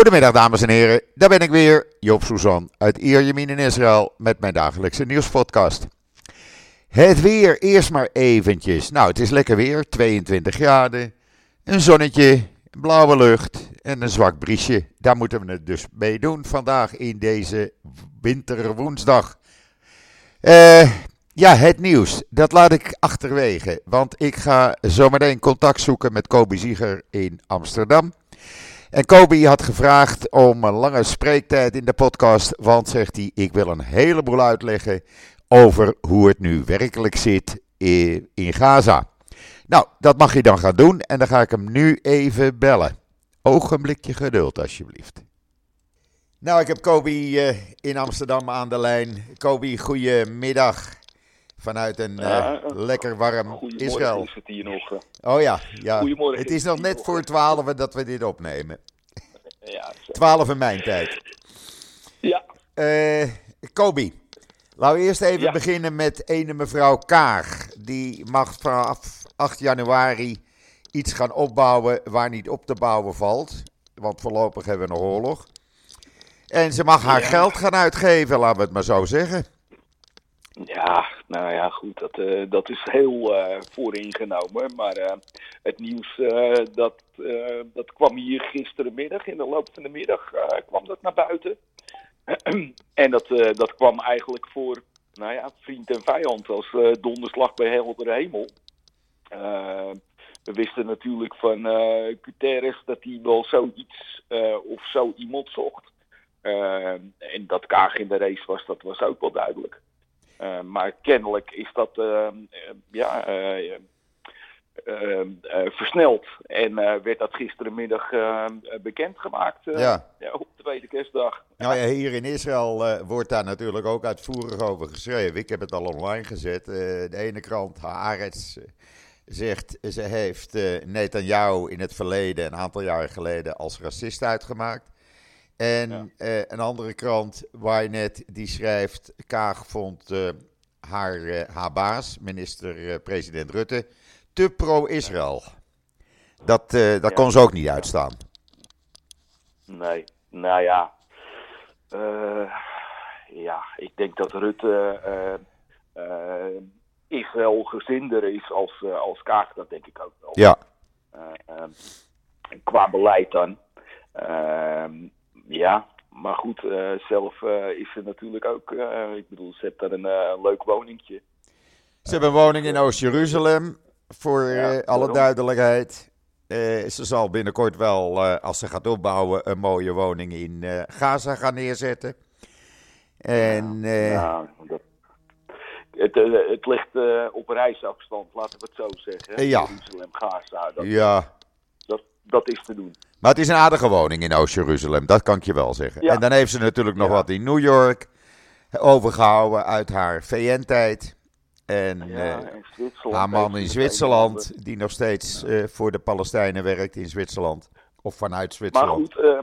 Goedemiddag dames en heren, daar ben ik weer, Joop Suzan uit Ierjemien in Israël met mijn dagelijkse nieuwspodcast. Het weer eerst maar eventjes. Nou, het is lekker weer, 22 graden, een zonnetje, blauwe lucht en een zwak briesje. Daar moeten we het dus mee doen vandaag in deze winterwoensdag. Eh, ja, het nieuws, dat laat ik achterwege, want ik ga zometeen contact zoeken met Kobe Zieger in Amsterdam. En Kobe had gevraagd om een lange spreektijd in de podcast, want zegt hij, ik wil een heleboel uitleggen over hoe het nu werkelijk zit in Gaza. Nou, dat mag je dan gaan doen en dan ga ik hem nu even bellen. Ogenblikje geduld alsjeblieft. Nou, ik heb Kobe uh, in Amsterdam aan de lijn. Kobe, goedemiddag. Vanuit een uh, lekker warm Israël. Is het hier nog, uh... Oh ja, ja. het is nog net voor twaalf dat we dit opnemen. Ja, twaalf in mijn tijd. Ja. Kobe, laten we eerst even ja. beginnen met ene mevrouw Kaag. Die mag vanaf 8 januari iets gaan opbouwen waar niet op te bouwen valt. Want voorlopig hebben we nog oorlog. En ze mag haar ja. geld gaan uitgeven, laten we het maar zo zeggen. Ja, nou ja, goed, dat, uh, dat is heel uh, vooringenomen. Maar uh, het nieuws, dat, dat kwam hier gisterenmiddag, in de loop van de middag, kwam dat naar buiten. en dat, dat kwam eigenlijk voor, nou ja, vriend en vijand als donderslag bij heldere hemel. we wisten natuurlijk van Guterres dat hij wel zoiets of zo iemand zocht. en dat Kaag in de race was, dat was ook wel duidelijk. Uh, maar kennelijk is dat uh, ja, uh, versneld. En werd dat gisterenmiddag bekendgemaakt ja. op de tweede kerstdag. Nou ja, hier in Israël wordt daar natuurlijk ook uitvoerig over geschreven. Ik heb het al online gezet. de ene krant, Haaretz, zegt ze heeft Netanyahu in het verleden, een aantal jaren geleden, als racist uitgemaakt. En ja. uh, een andere krant, net die schrijft: Kaag vond uh, haar, uh, haar baas, minister-president Rutte, te pro-Israël. Dat, dat ja. kon ze ook niet uitstaan. Nee, nou ja. ja, ik denk dat Rutte Israël gezinder is als, als Kaag, dat denk ik ook wel. Ja. qua beleid dan. Ja, maar goed, uh, zelf uh, is ze natuurlijk ook, uh, ik bedoel, ze heeft daar een leuk woningje. Ze hebben een woning in Oost-Jeruzalem, voor ja, alle duidelijkheid. ze zal binnenkort wel, als ze gaat opbouwen, een mooie woning in Gaza gaan neerzetten. En, ja, dat, het, het ligt op reisafstand, laten we het zo zeggen. Ja. Jeruzalem, Gaza. Dat, ja. Dat, is te doen. Maar het is een aardige woning in Oost-Jeruzalem, dat kan ik je wel zeggen. Ja. En dan heeft ze natuurlijk nog ja. wat in New York overgehouden uit haar VN-tijd. En, ja, uh, haar man in Zwitserland, die nog steeds uh, voor de Palestijnen werkt in Zwitserland. Of vanuit Zwitserland. Maar goed, uh,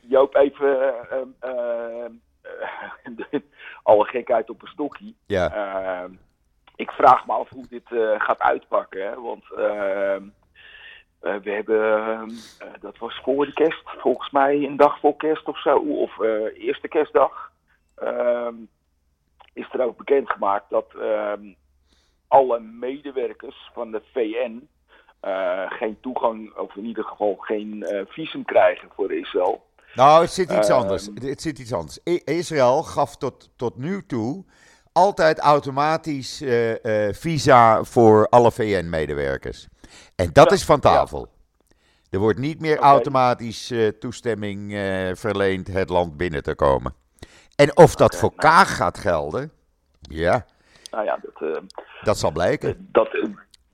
Joop, even alle gekheid op een stokje. Ja. Ehm, ik vraag me af hoe dit gaat uitpakken. Hè? Want ehm, we hebben, uh, dat was voor de kerst, volgens mij een dag voor kerst of zo, of uh, eerste kerstdag, ehm, is er ook bekendgemaakt dat ehm, alle medewerkers van de VN geen toegang, of in ieder geval geen visum krijgen voor Israël. Nou, het zit iets anders. Het zit iets anders. I Israël gaf tot, tot nu toe altijd automatisch visa voor alle VN-medewerkers. En dat is van tafel. Er wordt niet meer okay. automatisch uh, toestemming uh, verleend het land binnen te komen. En of dat okay, voor nou. Kaag gaat gelden, ja. Nou ja, dat, uh, dat zal blijken. Dat,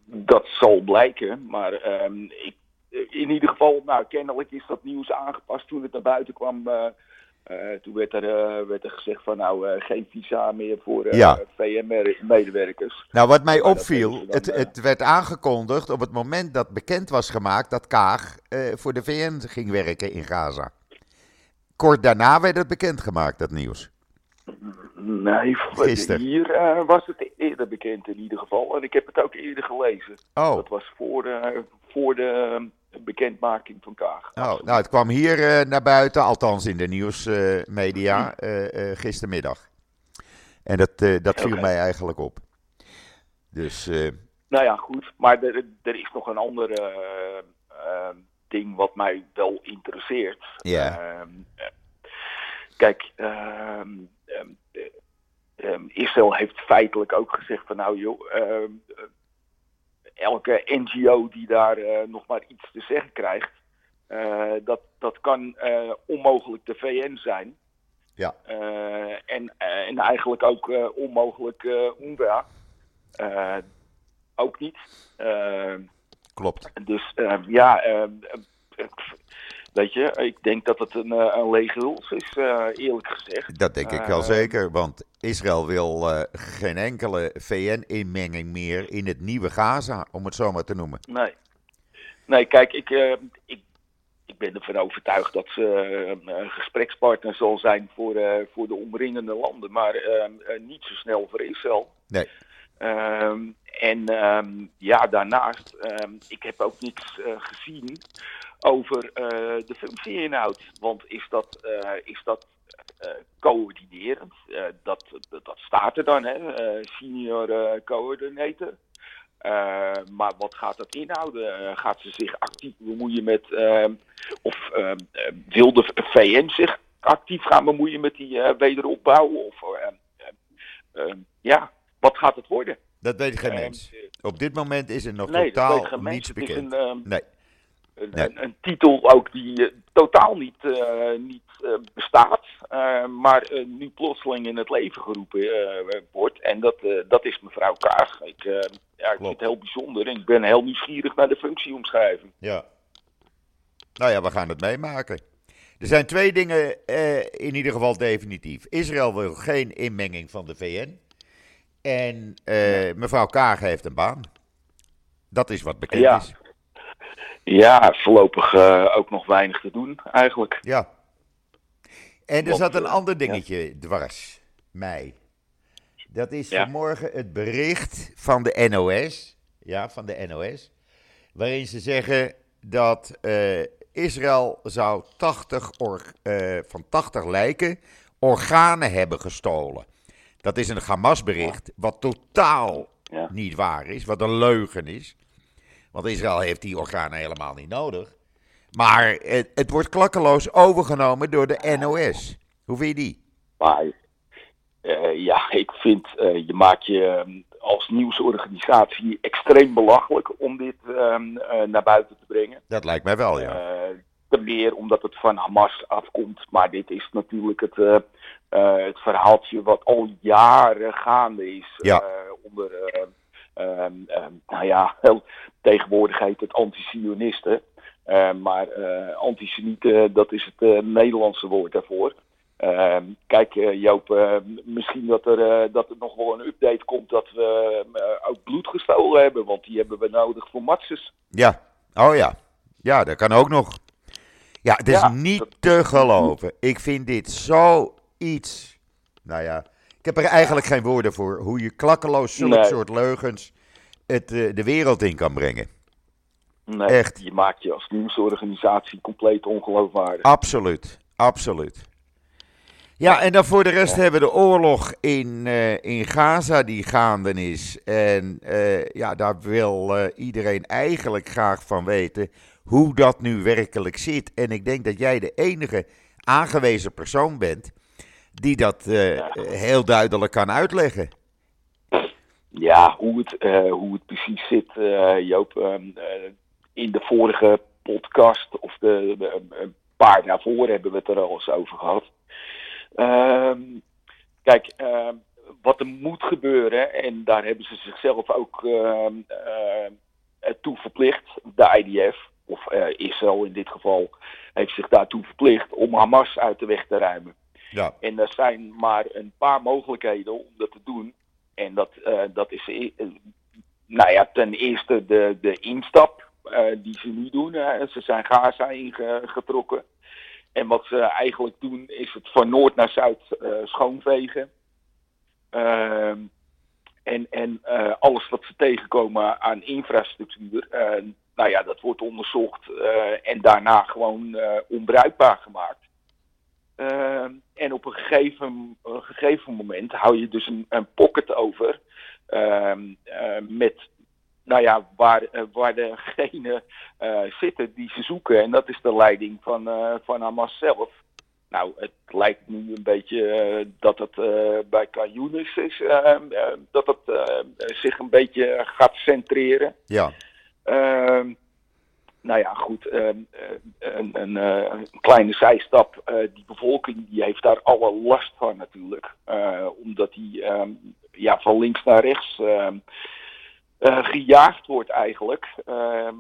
dat zal blijken, maar ehm, ik, in ieder geval, nou, kennelijk is dat nieuws aangepast toen het naar buiten kwam toen werd er, uh, werd er gezegd van nou uh, geen visa meer voor ja. VM-medewerkers. Nou, wat mij opviel, dan, het, het, werd aangekondigd op het moment dat bekend was gemaakt dat Kaag voor de VN ging werken in Gaza. Kort daarna werd het bekendgemaakt, dat nieuws. Nee, Gisteren. hier was het eerder bekend in ieder geval. En ik heb het ook eerder gelezen. Oh. Dat was voor de, voor de bekendmaking van Kaag. Oh, nou, het kwam hier naar buiten, althans in de nieuwsmedia, gistermiddag. En dat, dat viel mij eigenlijk op. Dus... nou ja, goed. Maar er, er is nog een andere ding wat mij wel interesseert. Ja. Ehm, kijk, ehm, ehm, Israël heeft feitelijk ook gezegd van nou joh, elke NGO die daar uh, nog maar iets te zeggen krijgt, uh, dat, dat kan uh, onmogelijk de VN zijn. Ja. en, en eigenlijk ook onmogelijk UNRWA. ook niet. Klopt. Dus ja, Weet je, ik denk dat het een, een lege huls is, eerlijk gezegd. Dat denk ik wel zeker, want Israël wil uh, geen enkele VN-inmenging meer in het nieuwe Gaza, om het zo maar te noemen. Nee. Nee, kijk, ik, ik, ik ben ervan overtuigd dat ze een gesprekspartner zal zijn voor, voor de omringende landen, maar niet zo snel voor Israël. Nee. Ehm, en um, ja, daarnaast, ehm, ik heb ook niks gezien over de functieinhoud. Want is dat, is dat uh, coördinerend. Uh, dat, dat, staat er dan, hè? Uh, senior coördinator. maar wat gaat dat inhouden? gaat ze zich actief bemoeien met, of wil de VN zich actief gaan bemoeien met die wederopbouw? Of ja, wat gaat het worden? Dat weet geen mens. Op dit moment is er nog nee, totaal niets bekend. Een, nee. Een, een, titel ook die totaal niet, niet bestaat, maar nu plotseling in het leven geroepen wordt. En dat, dat is mevrouw Kaag. Ik, ja, ik vind het heel bijzonder en ik ben heel nieuwsgierig naar de functieomschrijving. Ja. Nou ja, we gaan het meemaken. Er zijn twee dingen in ieder geval definitief. Israël wil geen inmenging van de VN. En mevrouw Kaag heeft een baan. Dat is wat bekend ja. is. Ja, voorlopig uh, ook nog weinig te doen eigenlijk. Ja. En er zat een ander dingetje dwars mij. Dat is ja. vanmorgen het bericht van de NOS. Ja, van de NOS. Waarin ze zeggen dat uh, Israël zou 80 or, uh, van 80 lijken organen hebben gestolen. Dat is een Hamas-bericht, wat totaal ja. niet waar is, wat een leugen is. Want Israël heeft die organen helemaal niet nodig. Maar het, het wordt klakkeloos overgenomen door de NOS. Hoe vind je die? Maar uh, ja, ik vind uh, je maakt je uh, als nieuwsorganisatie extreem belachelijk om dit ehm, naar buiten te brengen. Dat lijkt mij wel, ja. Meer omdat het van Hamas afkomt. Maar dit is natuurlijk het, het verhaaltje wat al jaren gaande is ja. onder Um, um, nou ja, tegenwoordig heet het anti-sionisten. Maar antisemieten, dat is het Nederlandse woord daarvoor. kijk Joop, misschien dat er, dat er nog wel een update komt dat we ook bloed gestolen hebben. Want die hebben we nodig voor matches. Ja, oh ja. Ja, dat kan ook nog. Ja, het is ja, niet dat... te geloven. Ik vind dit zo iets. Nou ja, ik heb er eigenlijk geen woorden voor hoe je klakkeloos zulke nee. soort leugens het, de wereld in kan brengen. Nee, Echt. je maakt je als nieuwsorganisatie compleet ongeloofwaardig. Absoluut, absoluut. Ja, en dan voor de rest ja. hebben we de oorlog in, uh, in Gaza die gaande is. En uh, ja, daar wil uh, iedereen eigenlijk graag van weten hoe dat nu werkelijk zit. En ik denk dat jij de enige aangewezen persoon bent die dat ja. heel duidelijk kan uitleggen. Ja, hoe het, hoe het precies zit, Joop ehm, in de vorige podcast, of de, een paar daarvoor hebben we het er al eens over gehad. Um, kijk, uh, wat er moet gebeuren, en daar hebben ze zichzelf ook uh, toe verplicht, de IDF, of Israël in dit geval, heeft zich daartoe verplicht om Hamas uit de weg te ruimen. Ja. En er zijn maar een paar mogelijkheden om dat te doen. En dat, dat is, nou ja, ten eerste de, de instap uh, die ze nu doen. Uh, ze zijn Gaza ingetrokken. En wat ze eigenlijk doen is het van noord naar zuid uh, schoonvegen. en en alles wat ze tegenkomen aan infrastructuur nou ja, dat wordt onderzocht en daarna gewoon onbruikbaar gemaakt. en op een gegeven, gegeven moment hou je dus een, een pocket over met nou ja, waar, waar degene zitten die ze zoeken. En dat is de leiding van, van Hamas zelf. Nou, het lijkt nu een beetje dat het bij Kajunis is, uh, dat het zich een beetje gaat centreren. Ja. Ehm, nou ja, goed, ehm, een, een, een, kleine zijstap. die bevolking die heeft daar alle last van natuurlijk. omdat die ja, van links naar rechts gejaagd wordt eigenlijk.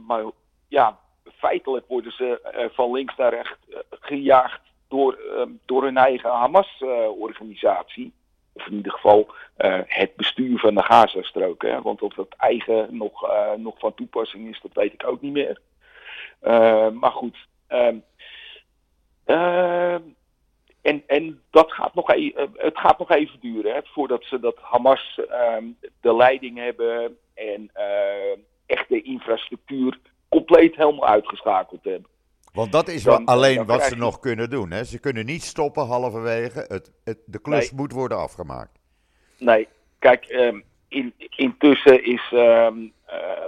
maar ja, feitelijk worden ze van links naar rechts gejaagd door, ehm, door hun eigen Hamas-organisatie. Of in ieder geval uh, het bestuur van de Gazastrook. Hè? Want of dat eigen nog, uh, nog van toepassing is, dat weet ik ook niet meer. Uh, maar goed. Um, en, en dat gaat nog e het gaat nog even duren hè, voordat ze dat Hamas um, de leiding hebben en echt de infrastructuur compleet helemaal uitgeschakeld hebben. Want dat is dan, alleen wat ze nog kunnen doen. Hè? Ze kunnen niet stoppen halverwege. Het, het, de klus moet worden afgemaakt. Nee, kijk, um, in, intussen is um, uh,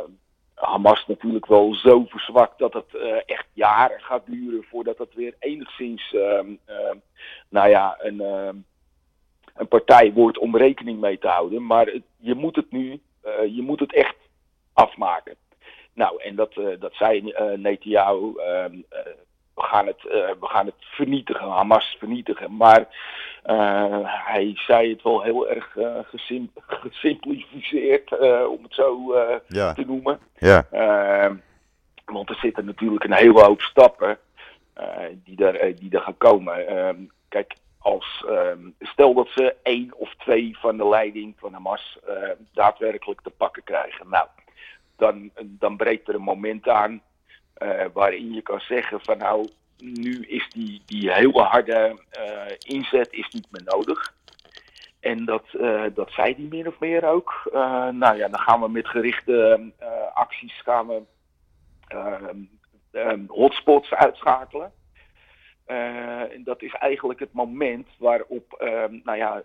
Hamas natuurlijk wel zo verzwakt dat het uh, echt jaren gaat duren voordat het weer enigszins, um, nou ja, een, een partij wordt om rekening mee te houden. Maar het, je moet het nu, uh, je moet het echt afmaken. Nou, en dat, uh, dat zei uh, Netanyahu. Uh, we, gaan het, we gaan het vernietigen, Hamas vernietigen. Maar hij zei het wel heel erg gesim gesimplificeerd, om het zo ja. te noemen. Ja. Ehm, want er zitten natuurlijk een hele hoop stappen die, er, die er gaan komen. Ehm, kijk, als, um, stel dat ze één of twee van de leiding van Hamas daadwerkelijk te pakken krijgen. Nou, dan, dan breekt er een moment aan uh, waarin je kan zeggen van nou, nu is die, die hele harde uh, inzet is niet meer nodig. En dat, uh, dat zei die meer of meer ook. nou ja, dan gaan we met gerichte acties gaan we hotspots uitschakelen. en dat is eigenlijk het moment waarop nou ja,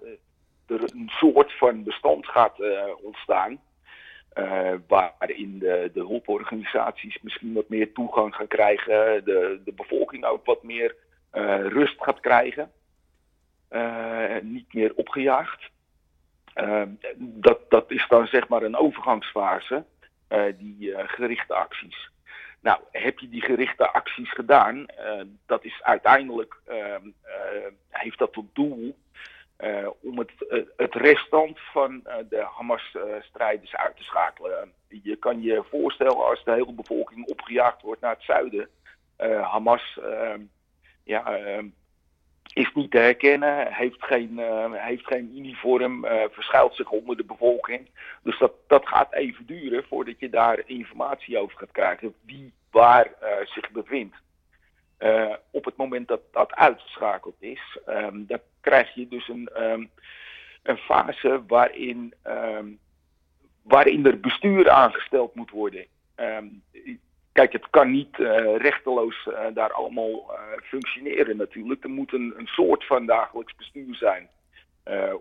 er een soort van bestand gaat ontstaan. Uh, waarin de, de hulporganisaties misschien wat meer toegang gaan krijgen, de, de bevolking ook wat meer uh, rust gaat krijgen, uh, niet meer opgejaagd. dat, dat is dan zeg maar een overgangsfase, die gerichte acties. Nou, heb je die gerichte acties gedaan, dat is uiteindelijk, heeft dat tot doel uh, om het, uh, het restant van uh, de Hamas-strijders uit te schakelen. je kan je voorstellen als de hele bevolking opgejaagd wordt naar het zuiden. Hamas ja, is niet te herkennen, heeft geen, heeft geen uniform, verschuilt zich onder de bevolking. Dus dat, dat gaat even duren voordat je daar informatie over gaat krijgen wie waar zich bevindt. Uh, op het moment dat dat uitgeschakeld is, um, dan krijg je dus een, um, een fase waarin, um, waarin er bestuur aangesteld moet worden. kijk, het kan niet uh, rechteloos uh, daar allemaal functioneren natuurlijk. Er moet een, een soort van dagelijks bestuur zijn.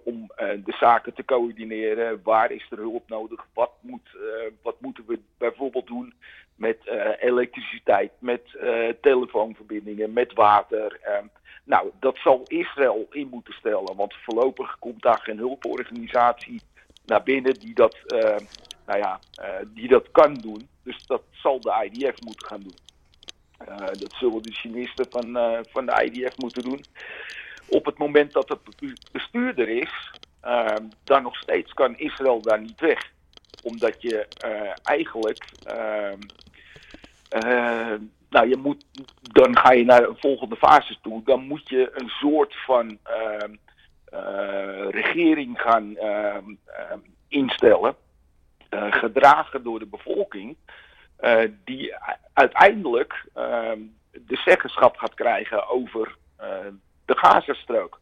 om de zaken te coördineren. Waar is er hulp nodig? Wat, moet, wat moeten we bijvoorbeeld doen met elektriciteit, met telefoonverbindingen, met water? Nou, dat zal Israël in moeten stellen, want voorlopig komt daar geen hulporganisatie naar binnen die dat, uh, nou ja, uh, die dat kan doen. Dus dat zal de IDF moeten gaan doen. Dat zullen de Chinesen van, van de IDF moeten doen. Op het moment dat het bestuurder is, dan nog steeds kan Israël daar niet weg. Omdat je eigenlijk nou, je moet, dan ga je naar een volgende fase toe. Dan moet je een soort van uh, uh, regering gaan uh, instellen, eh, gedragen door de bevolking, eh, die uiteindelijk ehm, de zeggenschap gaat krijgen over de Gazastrook.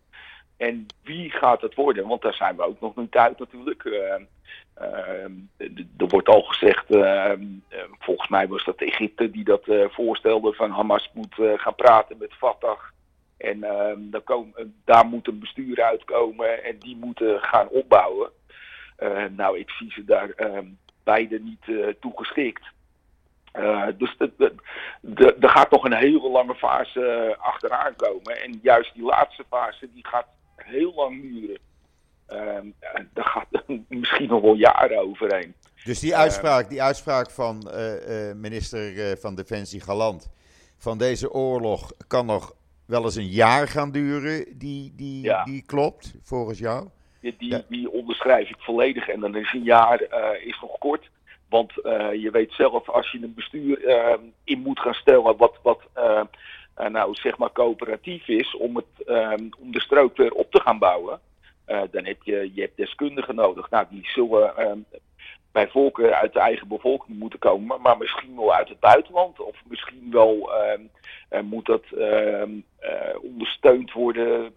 En wie gaat het worden? Want daar zijn we ook nog niet uit natuurlijk. Ehm, er wordt al gezegd, ehm, eh, volgens mij was dat Egypte die dat eh, voorstelde, van Hamas moet eh, gaan praten met Fatah. En ehm, daar, komen, daar moet een bestuur uitkomen en die moeten gaan opbouwen. nou, ik zie ze daar beide niet toe geschikt. dus er gaat nog een hele lange fase achteraan komen. En juist die laatste fase die gaat heel lang duren. Um, daar gaat misschien nog wel jaren overheen. Dus die uitspraak, die uitspraak van uh, minister uh, van Defensie Galant van deze oorlog kan nog wel eens een jaar gaan duren, die, die, die klopt volgens jou? Die, die, die, onderschrijf ik volledig en dan is een jaar is nog kort. Want je weet zelf, als je een bestuur ehm, in moet gaan stellen wat, wat nou zeg maar coöperatief is om, het, ehm, om de strook weer op te gaan bouwen dan heb je, je hebt deskundigen nodig. Nou, die zullen uh, bij volken uit de eigen bevolking moeten komen, maar misschien wel uit het buitenland. Of misschien wel uh, moet dat uh, ondersteund worden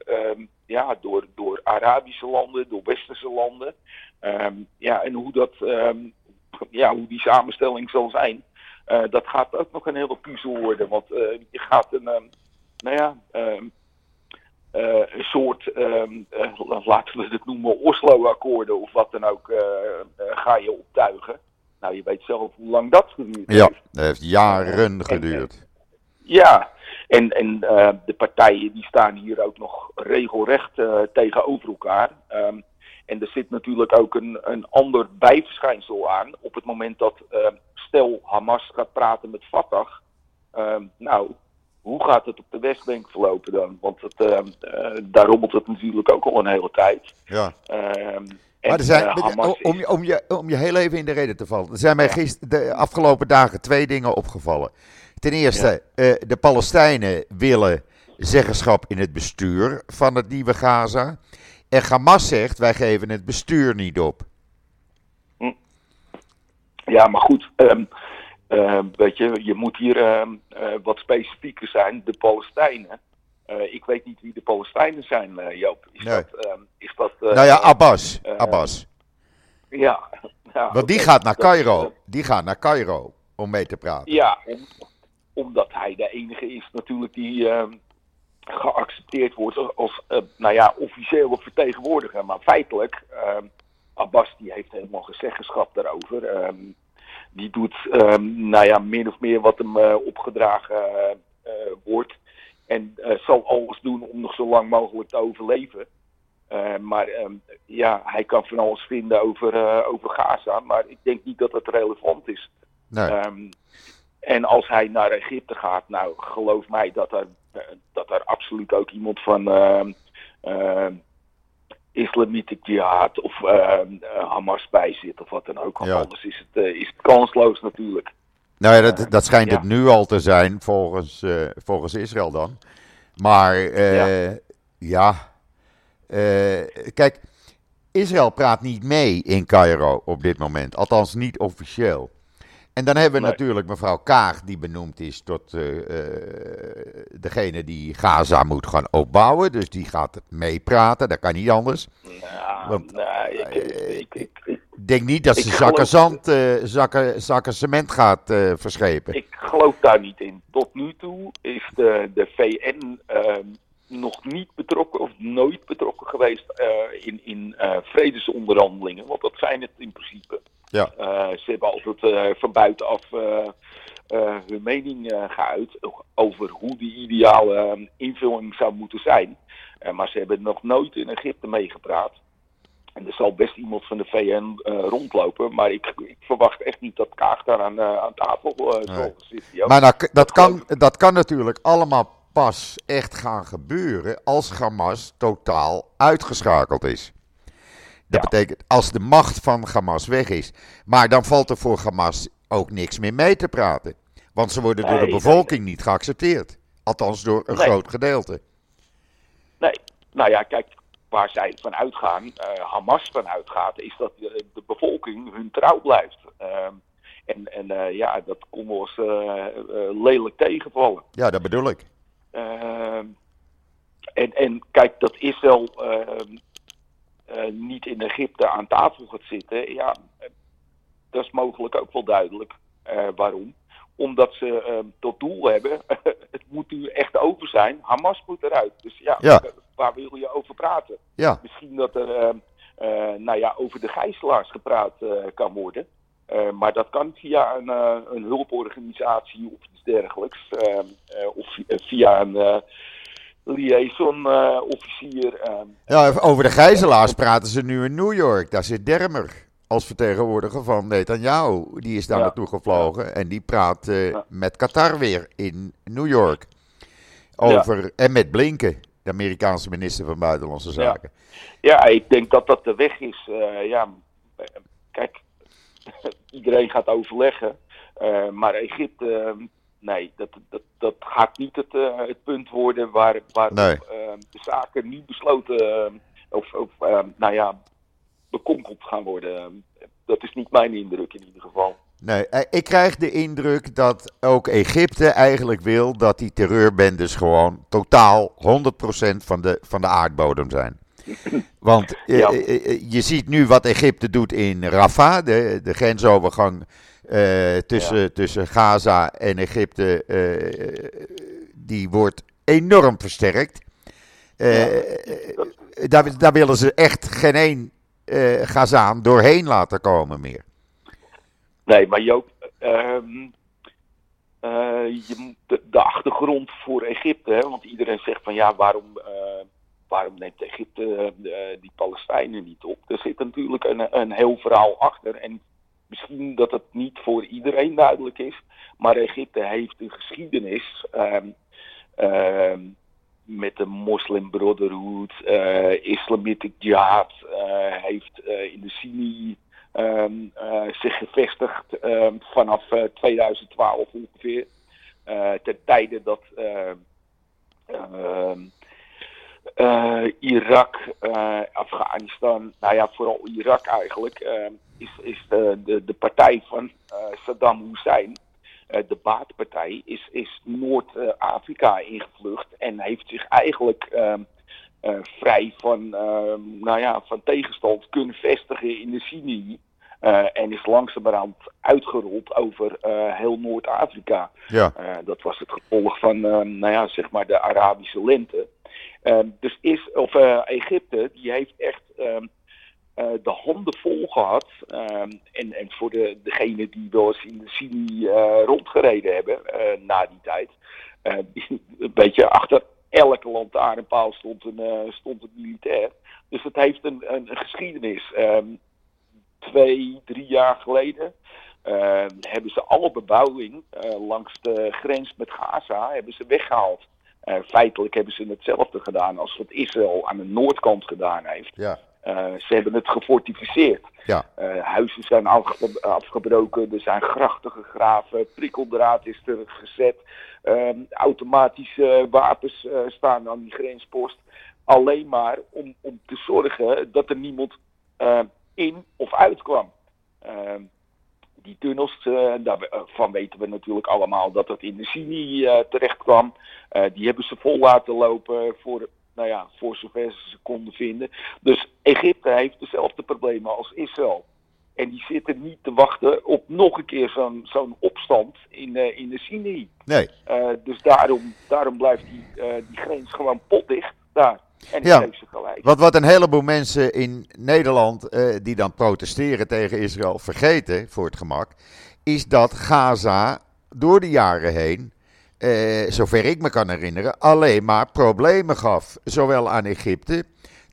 ja, door, door Arabische landen, door Westerse landen. ja, en hoe, dat, ja, hoe die samenstelling zal zijn, dat gaat ook nog een hele puzzel worden. Want je gaat een, nou ja, een soort, um, uh, laten we het noemen, Oslo-akkoorden of wat dan ook, uh, ga je optuigen. Nou, je weet zelf hoe lang dat geduurd heeft. Ja, dat heeft jaren geduurd. En, ja, en, en de partijen die staan hier ook nog regelrecht tegenover elkaar. Um, en er zit natuurlijk ook een, een ander bijverschijnsel aan. Op het moment dat stel Hamas gaat praten met Fatah. nou, hoe gaat het op de Westbank verlopen dan? Want het, uh, daar rommelt het natuurlijk ook al een hele tijd. Ja. Uh, maar er zijn, uh, om, je, om, je, om je heel even in de reden te vallen. Er zijn mij gisteren, de afgelopen dagen twee dingen opgevallen. Ten eerste, ja. de Palestijnen willen zeggenschap in het bestuur van het nieuwe Gaza. En Hamas zegt, wij geven het bestuur niet op. Hm. Ja, maar goed, um, uh, weet je, je moet hier uh, uh, wat specifieker zijn. De Palestijnen. Eh, ik weet niet wie de Palestijnen zijn, Joop. Is nee. dat, ehm, is dat, nou ja, Abbas. Abbas. Ja. Want die gaat naar Cairo. die gaat naar Cairo om mee te praten. Ja, om, omdat hij de enige is natuurlijk die ehm, geaccepteerd wordt als, nou ja, officiële vertegenwoordiger. Maar feitelijk, Abbas die heeft helemaal gezeggenschap daarover. Die doet um, nou ja, min of meer wat hem uh, opgedragen uh, wordt. En zal alles doen om nog zo lang mogelijk te overleven. maar um, ja, hij kan van alles vinden over, over Gaza. Maar ik denk niet dat het relevant is. Nee. Um, en als hij naar Egypte gaat, nou geloof mij dat er, dat er absoluut ook iemand van islamitische jihad of uh, Hamas bij zit of wat dan ook. Want anders is het, uh, is het kansloos natuurlijk. Nou ja, dat, dat schijnt ja. het nu al te zijn volgens, volgens Israël dan. Maar ja, ja kijk, Israël praat niet mee in Cairo op dit moment. Althans niet officieel. En dan hebben we nee. natuurlijk mevrouw Kaag, die benoemd is tot uh, uh, degene die Gaza moet gaan opbouwen. Dus die gaat meepraten, dat kan niet anders. Nou, Want, nee, ik, ik, ik, ik, denk niet dat ze zakken, zand, zakken, zakken cement gaat verschepen. Ik geloof daar niet in. Tot nu toe is de, de VN ehm, nog niet betrokken of nooit betrokken geweest in, in vredesonderhandelingen. Want dat zijn het in principe. Ja. Uh, ze hebben altijd uh, van buitenaf uh, hun mening geuit over hoe die ideale invulling zou moeten zijn. maar ze hebben nog nooit in Egypte meegepraat. En er zal best iemand van de VN rondlopen, maar ik, ik, verwacht echt niet dat Kaag daar aan, aan tafel zal zitten. Maar nou, dat, kan, dat kan natuurlijk allemaal pas echt gaan gebeuren als Hamas totaal uitgeschakeld is. Dat ja. betekent als de macht van Hamas weg is. Maar dan valt er voor Hamas ook niks meer mee te praten. Want ze worden door de bevolking niet geaccepteerd. Althans door een groot gedeelte. Nee, nou ja, kijk, waar zij van uitgaan, uh, Hamas van uitgaat, is dat de, de bevolking hun trouw blijft. Uh, en en uh, ja, dat kon eens uh, lelijk tegenvallen. Ja, dat bedoel ik. Ehm, en, en kijk, dat is wel ehm, niet in Egypte aan tafel gaat zitten, ja, dat is mogelijk ook wel duidelijk. waarom? Omdat ze tot doel hebben, het moet nu echt over zijn, Hamas moet eruit. Dus ja, Ja. waar wil je over praten? Ja, Misschien dat er ehm, eh, nou ja, over de gijzelaars gepraat eh, kan worden. Eh, maar dat kan via een, eh, een hulporganisatie of iets dergelijks. ehm, eh, of vi- eh, via een eh, liaison-officier. ehm. ja over de gijzelaars praten ze nu in New York. Daar zit Dermer als vertegenwoordiger van Netanyahu. Die is daar Ja. naartoe gevlogen en die praat eh, Ja. met Qatar weer in New York. Over, En met Blinken, de Amerikaanse minister van Buitenlandse. Zaken. ja, ik denk dat dat de weg is. Eh, ja, eh, kijk, iedereen gaat overleggen. Eh, maar Egypte, ehm, nee, dat, dat, dat gaat niet het, eh, het punt worden waar, waar Nee. ehm, de zaken niet besloten ehm, of, of nou ja, bekonkeld gaan worden. Dat is niet mijn indruk in ieder geval. Nee, eh, ik krijg de indruk dat ook Egypte eigenlijk wil dat die terreurbendes gewoon totaal 100% van de, van de aardbodem zijn. Want eh, Ja. eh, eh, je ziet nu wat Egypte doet in Rafah, de, de grensovergang eh, tussen, tussen Gaza en Egypte, eh, die wordt enorm versterkt. Eh, daar, daar willen ze echt geen één Gazaan doorheen laten komen meer. Nee, maar Joop, ehm, eh, je, moet- de, de achtergrond voor Egypte, hè, want iedereen zegt van ja, waarom, waarom neemt Egypte die Palestijnen niet op? Er zit natuurlijk een, een heel verhaal achter en misschien dat het niet voor iedereen duidelijk is, maar Egypte heeft een geschiedenis ehm, ehm, met de Muslim Brotherhood, eh, Islamitic Jihad, eh, heeft eh, in de Sinai ehm, eh, zich gevestigd vanaf eh, 2012 ongeveer. Ten tijde dat Irak, Afghanistan, nou ja, vooral Irak eigenlijk, is, is de, de, de partij van eh, Saddam Hussein. eh, de baatpartij is, is Noord-Afrika ingevlucht en heeft zich eigenlijk ehm, eh, vrij van, ehm, nou ja, van tegenstand kunnen vestigen in de Sinai. eh, en is langzamerhand uitgerold over eh, heel Noord-Afrika. Ja. Eh, dat was het gevolg van, ehm, nou ja, zeg maar de Arabische lente. Dus is, of eh, Egypte, die heeft echt eh, de handen vol gehad. Ehm, en, en voor de, degene die wel eens in de Sinai eh, rondgereden hebben eh, na die tijd. eh, een beetje achter elke lantaarnpaal stond een, eh, stond een militair. Dus het heeft een, een, geschiedenis. Ehm, twee, drie jaar geleden eh, hebben ze alle bebouwing eh, langs de grens met Gaza hebben ze weggehaald. Eh, feitelijk hebben ze hetzelfde gedaan als wat Israël aan de noordkant gedaan heeft. Ja. Eh, ze hebben het gefortificeerd. Ja. Eh, huizen zijn afge- afgebroken, er zijn grachten gegraven, prikkeldraad is er gezet. Ehm, automatische wapens eh, staan aan die grenspost. Alleen maar om, om te zorgen dat er niemand in of uit kwam. Ehm, die tunnels, daarvan weten we natuurlijk allemaal dat het in de Sinai eh, terecht kwam. Die hebben ze vol laten lopen voor, nou ja, voor zover ze ze konden vinden. Dus Egypte heeft dezelfde problemen als Israël. En die zitten niet te wachten op nog een keer zo'n zo'n opstand in, eh, in de Sinai. Nee. Eh, dus daarom, daarom blijft die, eh, die grens gewoon potdicht daar. En Ja. heeft ze gelijk. Wat, wat een heleboel mensen in Nederland die dan protesteren tegen Israël vergeten, voor het gemak, is dat Gaza door de jaren heen, eh, zover ik me kan herinneren, alleen maar problemen gaf. Zowel aan Egypte,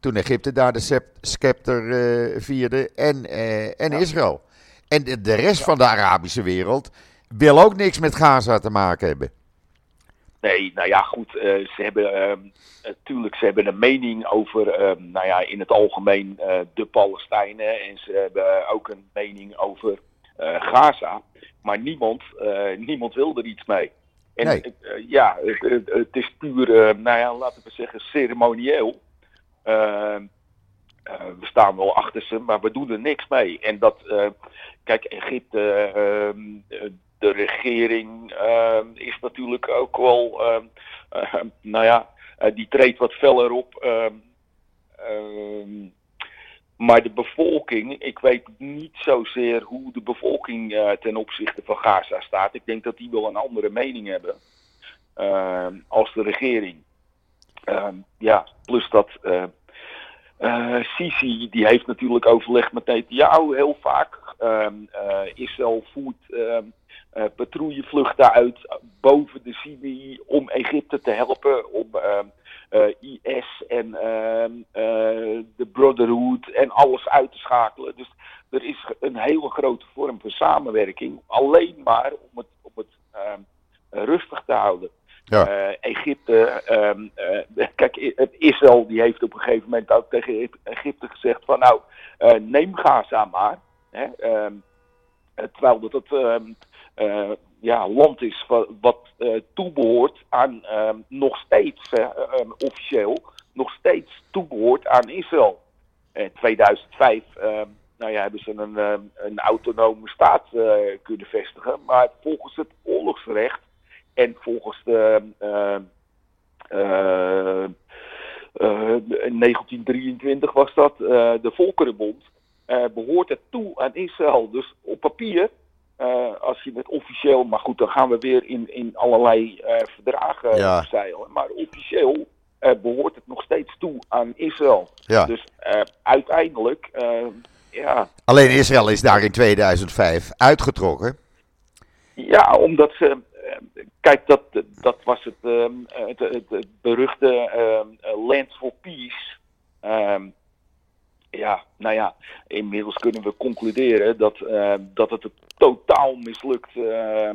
toen Egypte daar de scepter eh, vierde, en, eh, en Ja. Israël. En de, de rest van de Arabische wereld wil ook niks met Gaza te maken hebben. Nee, nou ja, goed. eh, ze hebben ehm, natuurlijk ze hebben een mening over, ehm, nou ja, in het algemeen eh, de Palestijnen. En ze hebben ook een mening over eh, Gaza. Maar niemand, eh, niemand wil er iets mee. En Nee. eh, ja, het, is puur, eh, nou ja, laten we zeggen, ceremonieel. Ehm, eh, we staan wel achter ze, maar we doen er niks mee. En dat, kijk, Egypte, ehm, eh, de regering ehm, is natuurlijk ook wel, nou ja, die treedt wat feller op. ehm, ehm, maar de bevolking, ik weet niet zozeer hoe de bevolking uh, ten opzichte van Gaza staat. Ik denk dat die wel een andere mening hebben uh, als de regering. Uh, ja, plus dat Sisi, die heeft natuurlijk overlegd met Netanyahu heel vaak. Israël voert patrouillevluchten uit boven de Sinai om Egypte te helpen. Om IS en ehm, uh, de Brotherhood en alles uit te schakelen. Dus er is een hele grote vorm van samenwerking. Alleen maar om het, om het ehm, rustig te houden. Ja. Uh, Egypte, um, uh, kijk, Israël die heeft op een gegeven moment ook tegen Egypte gezegd van nou, uh, neem Gaza maar. Hè, um, terwijl dat het ja, land is wat, wat uh, toebehoort aan uh, nog steeds, uh, officieel, nog steeds toebehoort aan Israël. In 2005 ehm, nou ja, hebben ze een, een autonome staat kunnen vestigen, maar volgens het oorlogsrecht en volgens de. in 1923 was dat de Volkerenbond. behoort het toe aan Israël. Dus op papier uh, als je het officieel, maar goed, dan gaan we weer in, in allerlei uh, verdragen ja. zeilen. Maar officieel uh, behoort het nog steeds toe aan Israël. Ja. Dus uiteindelijk, ja. Alleen Israël is daar in 2005 uitgetrokken. Ja, omdat ze. Kijk, dat, dat was het, het, het, het beruchte Land for Peace. Ja, nou ja, inmiddels kunnen we concluderen dat, uh, dat het een totaal mislukt uh,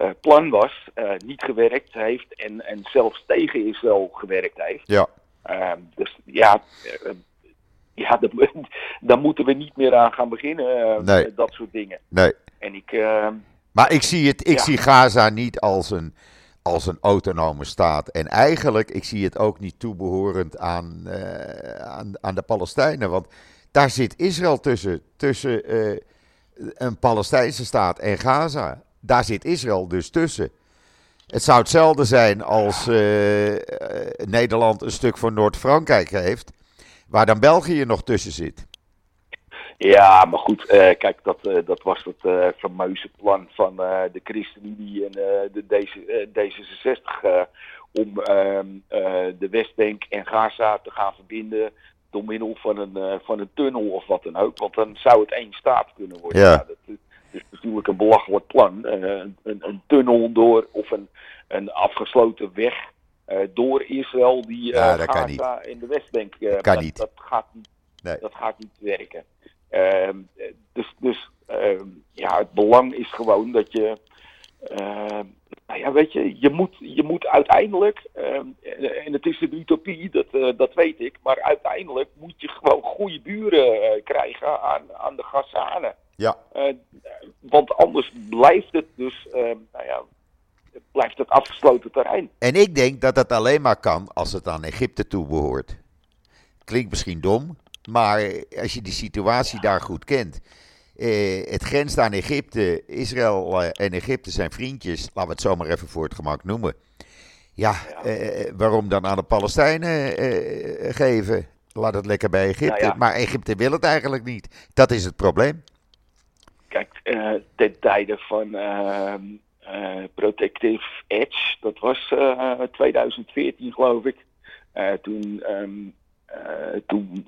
uh, plan was. niet gewerkt heeft en, en zelfs tegen Israël gewerkt heeft. Ja. Ehm, dus ja, ja daar, moeten we niet meer aan gaan beginnen. Nee. Dat soort dingen. Nee. En ik. maar ik zie, het, ik zie Gaza niet als een als een autonome staat. En eigenlijk, ik zie het ook niet toebehorend aan, uh, aan, aan de Palestijnen. Want daar zit Israël tussen. Tussen uh, een Palestijnse staat en Gaza. Daar zit Israël dus tussen. Het zou hetzelfde zijn als uh, Nederland een stuk van Noord-Frankrijk heeft. Waar dan België nog tussen zit. Ja, maar goed, uh, kijk, dat, uh, dat was het uh, fameuze plan van de ChristenUnie en de D66 om ehm, de Westbank en Gaza te gaan verbinden door middel van een, van een tunnel of wat dan ook. Want dan zou het één staat kunnen worden. Ja. Dat, is natuurlijk een belachelijk plan. Een, een, tunnel door of een, een afgesloten weg door Israël die ja, Gaza in de Westbank. dat kan niet. Dat gaat niet, nee. dat gaat niet werken. Uh, dus dus uh, ja, het belang is gewoon dat je. Uh, nou ja, weet je, je moet, je moet uiteindelijk, en het is een utopie, dat, eh, dat weet ik, maar uiteindelijk moet je gewoon goede buren eh, krijgen aan, aan de Gazanen. Ja. Eh, want anders blijft het dus, nou ja, blijft het afgesloten terrein. En ik denk dat dat alleen maar kan als het aan Egypte toebehoort. Klinkt misschien dom, maar als je die situatie daar goed kent. Eh, het grenst aan Egypte. Israël eh, en Egypte zijn vriendjes. Laten we het zomaar even voor het gemak noemen. Ja, eh, waarom dan aan de Palestijnen eh, geven? Laat het lekker bij Egypte. Nou ja. Maar Egypte wil het eigenlijk niet. Dat is het probleem. Kijk, uh, ten tijde van ehm, uh, Protective Edge, dat was 2014 geloof ik. toen, um, toen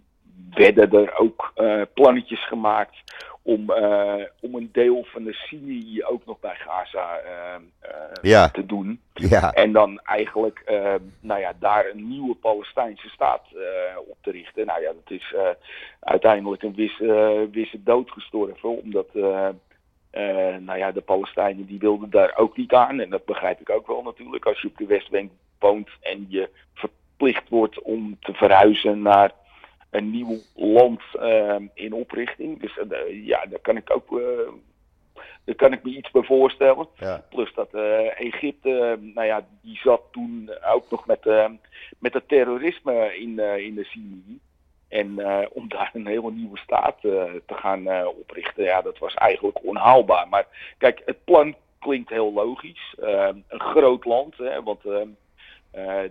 werden er ook uh, plannetjes gemaakt om, uh, om een deel van de Sinai ook nog bij Gaza uh, ja. te doen. Ja. En dan eigenlijk nou ja, daar een nieuwe Palestijnse staat op te richten. Nou ja, dat is uiteindelijk een wisse, wisse dood gestorven, omdat nou ja, de Palestijnen die wilden daar ook niet aan. En dat begrijp ik ook wel natuurlijk. Als je op de Westbank woont en je verplicht wordt om te verhuizen naar een nieuw land uh, in oprichting. Dus uh, ja, daar kan ik ook. Uh, daar kan ik me iets bij voorstellen. Ja. Plus dat Egypte, nou ja, die zat toen ook nog met, met het terrorisme in, in de Sinai. En om daar een hele nieuwe staat te gaan oprichten, ja, dat was eigenlijk onhaalbaar. Maar kijk, het plan klinkt heel logisch. een groot land, hè, want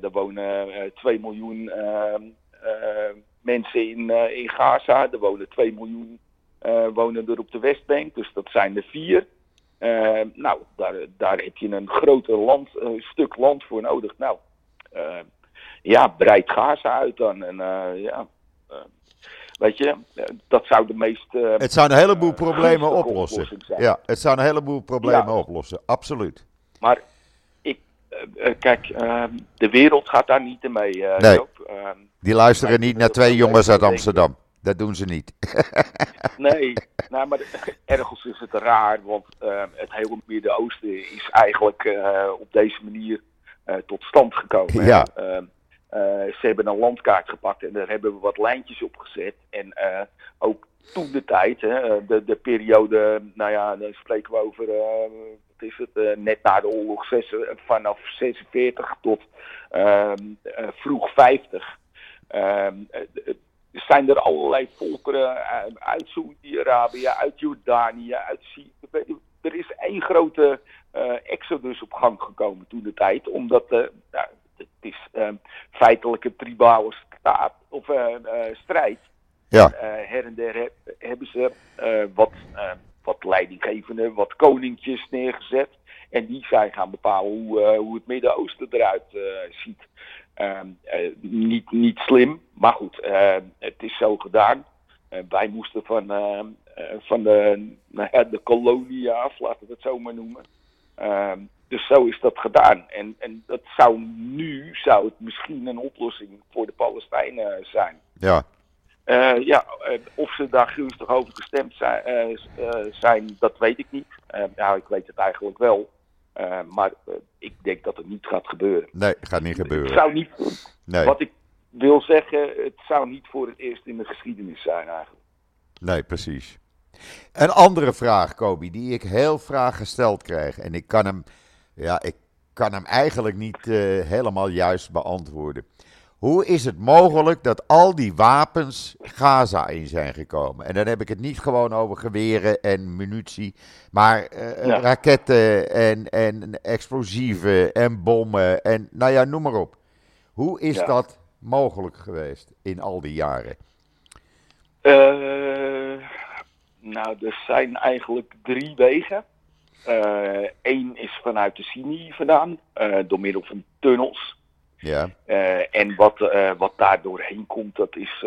er wonen 2 miljoen mensen in, in Gaza. Er wonen 2 miljoen wonen er op de Westbank, dus dat zijn er vier. nou, daar, daar heb je een groter land, stuk land voor nodig. Nou, ja, breid Gaza uit dan. En ja, Weet je, dat zou de meest. Uh, het zou een heleboel problemen oplossen. Ja, het zou een heleboel problemen oplossen, absoluut. Maar uh, kijk, ehm, de wereld gaat daar niet mee. nee, Joop. Ehm, die luisteren niet naar twee jongens uit Amsterdam. Dat doen ze niet. nee, nou, maar ergens is het raar, want ehm, het hele Midden-Oosten is eigenlijk op deze manier tot stand gekomen. Ja. Ze hebben een landkaart gepakt en daar hebben we wat lijntjes op gezet. En ook toen de tijd, hè, de, de periode, nou ja, dan spreken we over, wat is het, net na de oorlog, zes, vanaf 46 tot ehm, vroeg 50. Ehm, zijn er allerlei volkeren uit Saudi-Arabië, uit Jordanië, uit Syrië. Er is één grote exodus op gang gekomen toen de tijd, omdat nou, het is uh, feitelijk een tribale staat, of, strijd. Ja. her en der hebben ze wat, wat leidinggevenden, wat koninkjes neergezet. En die zijn gaan bepalen hoe, hoe het Midden-Oosten eruit ziet. Ehm, niet, niet slim, maar goed, het is zo gedaan. wij moesten van, van de, nou de kolonie af, laten we het zo maar noemen. Ehm, dus zo is dat gedaan. En, en dat zou nu zou het misschien een oplossing voor de Palestijnen zijn. Ja. Uh, ja, eh, of ze daar gunstig over gestemd zijn, uh, zijn dat weet ik niet. nou, ik weet het eigenlijk wel. maar ik denk dat het niet gaat gebeuren. Nee, gaat niet gebeuren. Het zou niet. Nee. Wat ik wil zeggen, het zou niet voor het eerst in de geschiedenis zijn eigenlijk. Nee, precies. Een andere vraag, Kobi, die ik heel graag gesteld krijg. En ik kan hem ja, ik kan hem eigenlijk niet uh, helemaal juist beantwoorden. Hoe is het mogelijk dat al die wapens Gaza in zijn gekomen? En dan heb ik het niet gewoon over geweren en munitie, maar uh, ja. raketten en, en explosieven en bommen en nou ja, noem maar op. Hoe is ja. dat mogelijk geweest in al die jaren? Uh, nou, er zijn eigenlijk drie wegen. Eén uh, is vanuit de Sinai vandaan, door middel van tunnels. Ja. Uh, en wat, wat daar doorheen komt, dat is,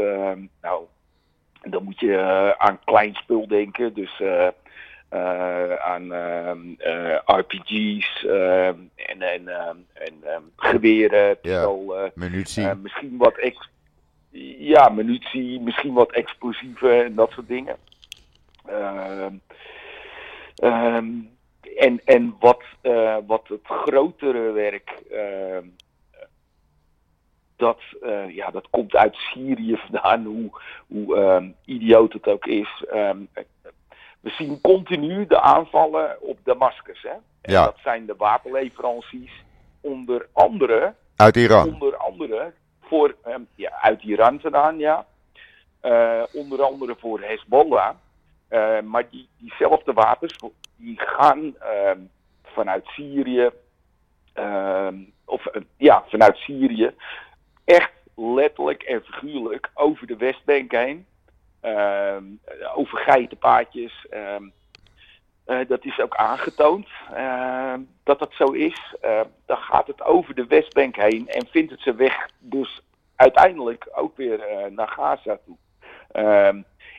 nou, dan moet je aan klein spul denken. Dus aan RPG's en, en, en geweren, pistool, munitie. misschien wat ex ja, munitie, misschien wat explosieven en dat soort dingen. Um, en, en wat, wat het grotere werk, uh, dat, uh, ja, dat komt uit Syrië vandaan, hoe, hoe um, idioot het ook is. Um, we zien continu de aanvallen op Damascus. Hè? En ja. dat zijn de wapenleveranties, onder andere. Uit Iran. Onder andere voor, um, ja, uit Iran vandaan, ja. onder andere voor Hezbollah. Uh, maar die, diezelfde wapens die gaan vanuit Syrië, of ja, vanuit Syrië, echt letterlijk en figuurlijk over de Westbank heen. Ehm, over geitenpaadjes. Uh, dat is ook aangetoond dat dat zo is. dan gaat het over de Westbank heen en vindt het zijn weg dus uiteindelijk ook weer naar Gaza toe.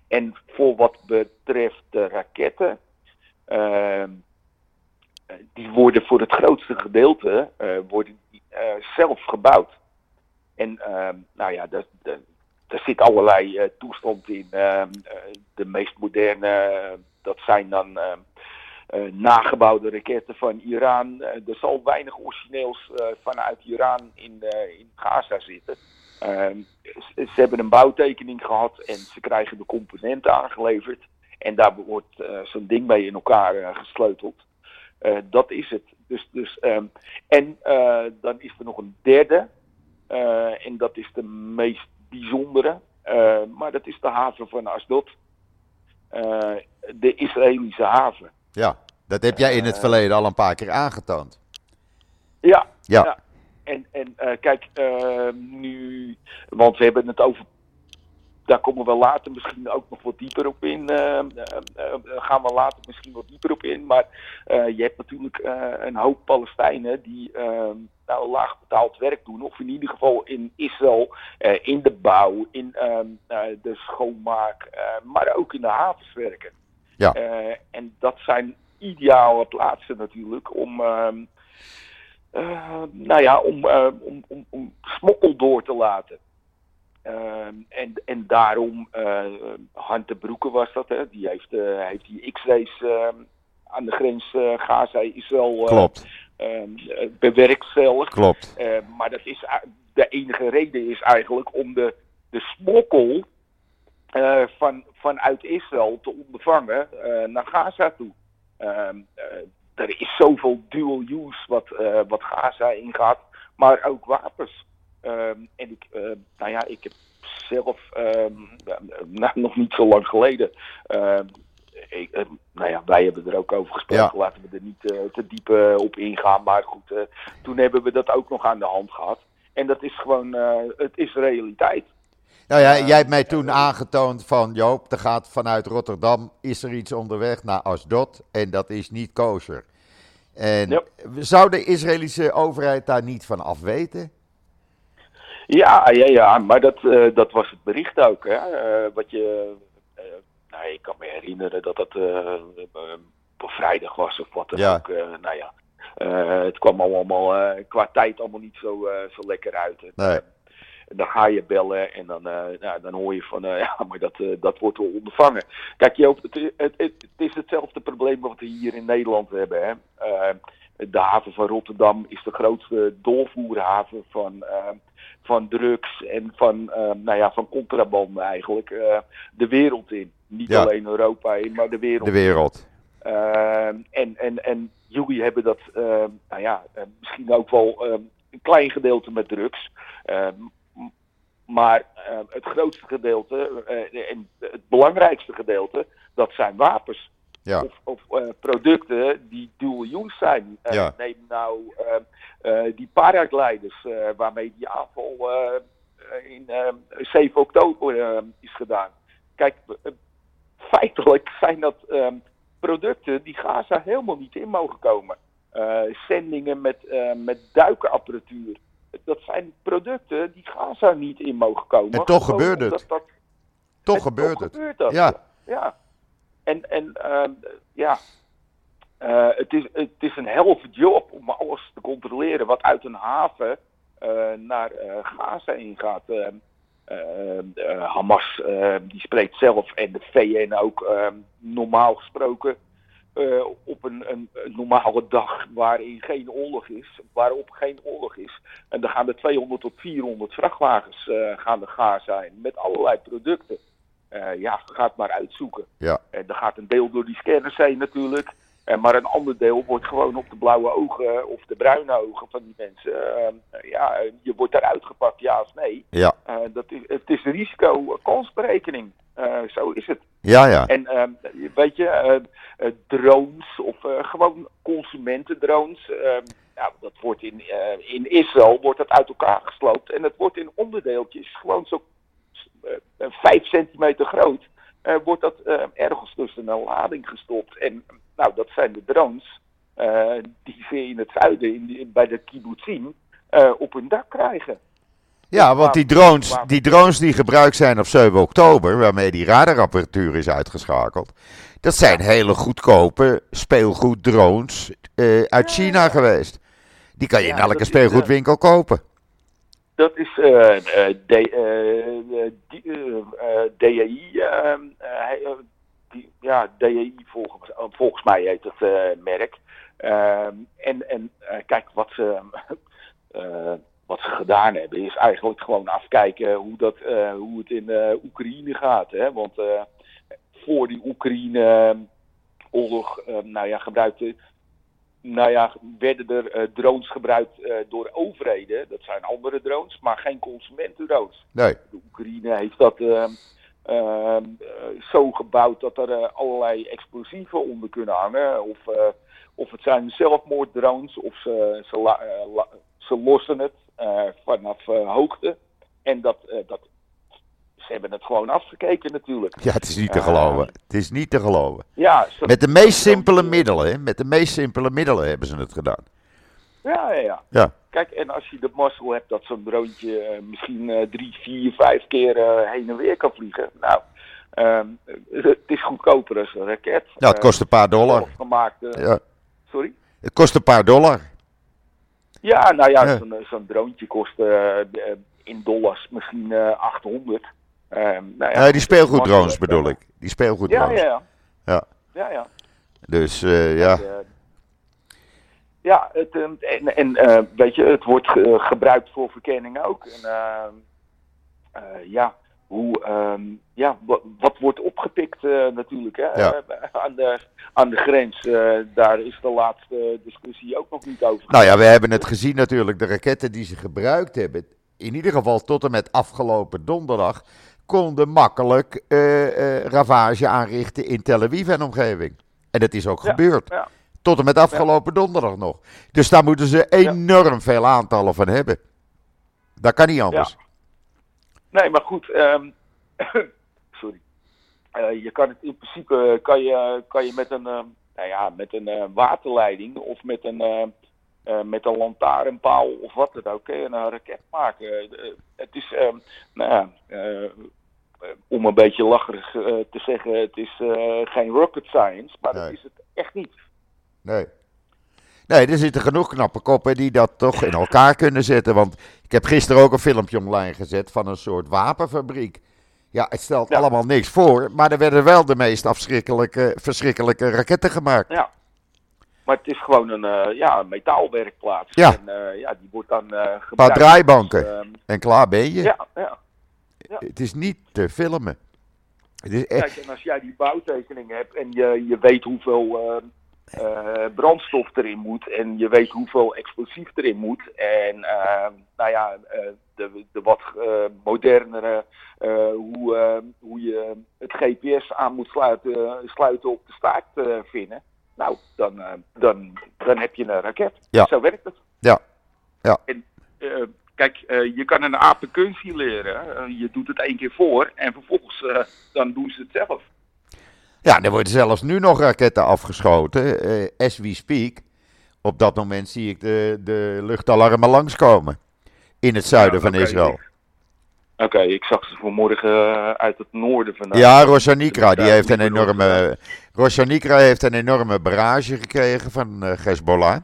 En voor wat betreft de raketten, uh, die worden voor het grootste gedeelte uh, worden, uh, zelf gebouwd. En ehm, nou ja, daar zit allerlei toestand in. Ehm, de meest moderne, dat zijn dan nagebouwde raketten van Iran. er zal weinig origineels vanuit Iran in, in Gaza zitten. Ze hebben een bouwtekening gehad en ze krijgen de componenten aangeleverd. En daar wordt zo'n ding mee in elkaar uh, gesleuteld. Eh, dat is het. Dus, dus, en dan is er nog een derde. En dat is de meest bijzondere. maar dat is de haven van Asdod. de Israëlische haven. Ja, dat heb jij in het verleden al een paar keer aangetoond. Ja, ja. En, en uh, kijk, nu, want we hebben het over daar komen we later misschien ook nog wat dieper op in. gaan we later misschien wat dieper op in. Maar je hebt natuurlijk een hoop Palestijnen die nou, laag betaald werk doen. Of in ieder geval in Israël, in de bouw, in ehm, de schoonmaak, maar ook in de havens werken. Ja. en dat zijn ideale plaatsen natuurlijk om, uh, nou ja, om, om, om, om, smokkel door te laten. Ehm, en, en daarom, uh, Han de Broeke was dat, hè? die heeft, heeft die X-rays ehm, aan de grens Gaza-Israël Klopt. bewerkt zelf. Klopt. maar dat is, de enige reden is eigenlijk om de, de smokkel van, vanuit Israël te ondervangen naar Gaza toe. Ehm, eh, er is zoveel dual use wat, wat Gaza ingaat, maar ook wapens. Ehm, en ik, uh, nou ja, ik heb zelf um, nou, nog niet zo lang geleden. Ik, nou ja, wij hebben er ook over gesproken. Laten we er niet te diep op ingaan. Maar goed, toen hebben we dat ook nog aan de hand gehad. En dat is gewoon, het is realiteit. Nou ja, jij hebt mij toen aangetoond van Joop, er gaat vanuit Rotterdam, is er iets onderweg naar Asdod en dat is niet kosher. En zou de Israëlische overheid daar niet van afweten? Ja, ja, ja, maar dat, uh, dat was het bericht ook. Hè? Uh, wat je, uh, nou, ik kan me herinneren dat dat op vrijdag was of wat dan ja. ook. nou ja, het kwam allemaal qua tijd allemaal niet zo, zo lekker uit. Nee dan ga je bellen en dan, nou, dan hoor je van, ja, maar dat, dat wordt wel ondervangen. Kijk, Joop, het, het, het, het, is hetzelfde probleem wat we hier in Nederland hebben. Hè? De haven van Rotterdam is de grootste doorvoerhaven van, van drugs en van, nou ja, van contraband eigenlijk de wereld in. Niet alleen Europa in, maar de wereld. De wereld. en, en, en jullie hebben dat, nou ja, misschien ook wel een klein gedeelte met drugs. Maar uh, het grootste gedeelte uh, en het belangrijkste gedeelte, dat zijn wapens. Ja. Of, of uh, producten die dual use zijn. Ja. Neem nou die paragliders waarmee die aanval in 7 oktober is gedaan. Kijk, feitelijk zijn dat um, producten die Gaza helemaal niet in mogen komen. zendingen met, met duikenapparatuur dat zijn producten die Gaza niet in mogen komen. En toch gebeurt het. Dat, toch gebeurt het. Gebeurt dat. Ja. ja. En, en uh, ja, uh, het, is, het is een helft job om alles te controleren wat uit een haven uh, naar Gaza ingaat. Hamas die spreekt zelf en de VN ook normaal gesproken op een, een, een, normale dag waarin geen oorlog is, waarop geen oorlog is. En dan gaan er 200 tot 400 vrachtwagens uh, gaan de gaar zijn met allerlei producten. Uh, ja, gaat maar uitzoeken. Ja. En dan gaat een deel door die scanners heen natuurlijk. En maar een ander deel wordt gewoon op de blauwe ogen of de bruine ogen van die mensen. ja, je wordt daaruit gepakt, ja of nee. Ja. dat is, het is risico-kansberekening. zo is het. Ja, ja. En uh, weet je, drones of gewoon consumentendrones. Ehm, nou, dat wordt in, in Israël wordt dat uit elkaar gesloopt. En het wordt in onderdeeltjes, gewoon zo vijf centimeter groot. wordt dat ergens tussen een lading gestopt. En nou, dat zijn de drones die ze in het zuiden, in bij de kibbutzim, op hun dak krijgen. Ja, want die drones, die drones die gebruikt zijn op 7 oktober, waarmee die radarapparatuur is uitgeschakeld, dat zijn hele goedkope speelgoeddrones uh, uit China geweest. Die kan je in elke speelgoedwinkel kopen. Dat is DAI, ja, DAI volgens, volgens mij heet het merk. Ehm, en en kijk, wat ze wat ze gedaan hebben, is eigenlijk gewoon afkijken hoe, dat, hoe het in Oekraïne gaat. Hè? Want voor die Oekraïne-oorlog, nou ja, gebruikte, nou ja, werden er drones gebruikt door overheden. Dat zijn andere drones, maar geen consumentendrones. Nee. De Oekraïne heeft dat zo gebouwd dat er allerlei explosieven onder kunnen hangen. Of, of het zijn zelfmoorddrones, of ze, ze, ze lossen het. Eh, vanaf eh, hoogte. En dat, eh, dat ze hebben het gewoon afgekeken natuurlijk. Ja, het is niet te Eh, geloven. Het is niet te geloven. Ja, zo- Met de meest simpele middelen, hè? Met de meest simpele middelen hebben ze het gedaan. Ja, ja, ja. Ja. Kijk, en als je de mazzel hebt dat zo'n droontje eh, misschien eh, drie, vier, vijf keer eh, heen en weer kan vliegen. Nou, ehm, het is goedkoper als een raket. Nou, het kost een paar dollar. Gemaakt, Ja. Sorry? Het kost een paar dollar. Ja, nou ja, Ja. zo'n droontje kost in dollars misschien eh 800. Ehm, nou ja, Nee, die speelgoeddrones bedoel eh, ik. Die speelgoeddrones. ja, ja. Ja. Ja, ja. Dus eh, ja. Eh, ja, het, ehm, en, en eh, weet je, het wordt ge- gebruikt voor verkenning ook. En, ehm, eh, ja, hoe, ja, wat, wordt opgepikt eh, natuurlijk hè, Ja. eh, aan, de, aan de grens. eh, daar is de laatste discussie ook nog niet over. Nou ja, we hebben het gezien natuurlijk. De raketten die ze gebruikt hebben. In ieder geval tot en met afgelopen donderdag. Konden makkelijk eh, eh, ravage aanrichten in Tel Aviv en omgeving. En dat is ook Ja, gebeurd. ja. Tot en met afgelopen donderdag nog. Dus daar moeten ze enorm veel aantallen van hebben. Dat kan niet anders. Nee, maar goed. ehm, sorry. Eh, je kan het in principe kan je, kan je met een, ehm, nou ja, met een waterleiding of met een, met een lantaarnpaal of wat dan ook, een raket maken. Het is, ehm, nou ja, om een beetje lacherig eh, te zeggen, het is eh, geen rocket science, maar dat is het echt niet. Nee. Nee, er zitten genoeg knappe koppen die dat toch in elkaar kunnen zetten. Want ik heb gisteren ook een filmpje online gezet van een soort wapenfabriek. Ja, het stelt Ja. allemaal niks voor, maar er werden wel de meest afschrikkelijke, verschrikkelijke raketten gemaakt. Ja. Maar het is gewoon een, eh, ja, een metaalwerkplaats. Ja. En eh, ja, die wordt dan eh gebruikt. Een paar draaibanken als, ehm, en klaar ben je. ja, ja. Het is niet te filmen. Het is echt, Kijk, en als jij die bouwtekening hebt en je, je weet hoeveel eh, eh, brandstof erin moet en je weet hoeveel explosief erin moet en eh, nou ja, de, de wat modernere, hoe, hoe je het GPS aan moet sluiten, sluiten op de staart vinden, nou, dan, dan, dan heb je een raket. Ja. Zo werkt het. Ja. Ja. En, eh, kijk, eh, je kan een apen kunstje leren. Eh, je doet het één keer voor en vervolgens eh, dan doen ze het zelf. ja, er worden zelfs nu nog raketten afgeschoten, as we speak. Op dat moment zie ik de, de luchtalarmen langskomen. In het zuiden Ja, van. Israël. Oké, ik zag ze vanmorgen uit het noorden vandaan. Ja, Roshanikra, die Ja, heeft een enorme. Roshanikra heeft een enorme barrage gekregen van Hezbollah.